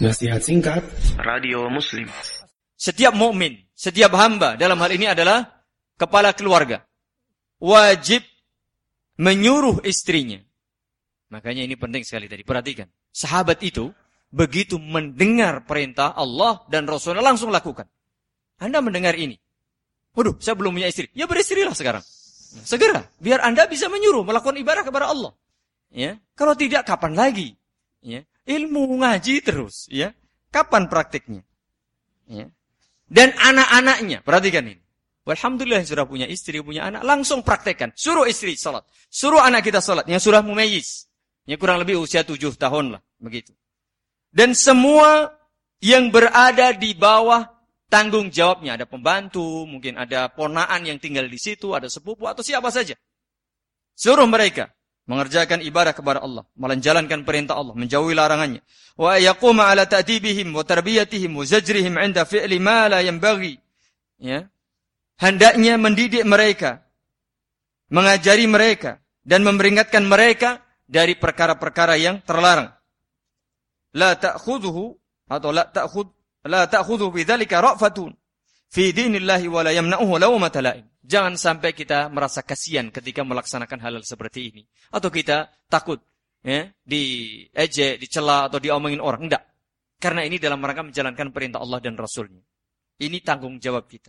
Nasihat singkat Radio Muslim. Setiap mukmin, setiap hamba dalam hal ini adalah kepala keluarga. Wajib menyuruh istrinya. Makanya ini penting sekali tadi. Perhatikan. Sahabat itu begitu mendengar perintah Allah dan Rasulnya langsung lakukan. Anda mendengar ini. Waduh, saya belum punya istri. Ya beristrilah sekarang. Segera. Biar Anda bisa menyuruh melakukan ibadah kepada Allah. Ya, Kalau tidak, kapan lagi? Ya ilmu ngaji terus, ya. Kapan praktiknya? Ya. Dan anak-anaknya, perhatikan ini. Alhamdulillah sudah punya istri, punya anak, langsung praktekkan. Suruh istri salat. Suruh anak kita salat. Yang sudah mumayyiz. Yang kurang lebih usia tujuh tahun lah. Begitu. Dan semua yang berada di bawah tanggung jawabnya. Ada pembantu, mungkin ada ponaan yang tinggal di situ, ada sepupu, atau siapa saja. Suruh mereka mengerjakan ibadah kepada Allah, menjalankan perintah Allah, menjauhi larangannya. Wa yaquma ala ta'dibihim wa tarbiyatihim wa zajrihim 'inda fi'li ma la yanbaghi. Ya. Hendaknya mendidik mereka, mengajari mereka dan memperingatkan mereka dari perkara-perkara yang terlarang. La atau la ta'khud la ta'khudhu bidzalika ra'fatun fi dinillahi wa la yamna'uhu lawmata la'im. Jangan sampai kita merasa kasihan ketika melaksanakan hal, -hal seperti ini. Atau kita takut ya, diejek, dicela, atau diomongin orang. Enggak. Karena ini dalam rangka menjalankan perintah Allah dan Rasulnya. Ini tanggung jawab kita.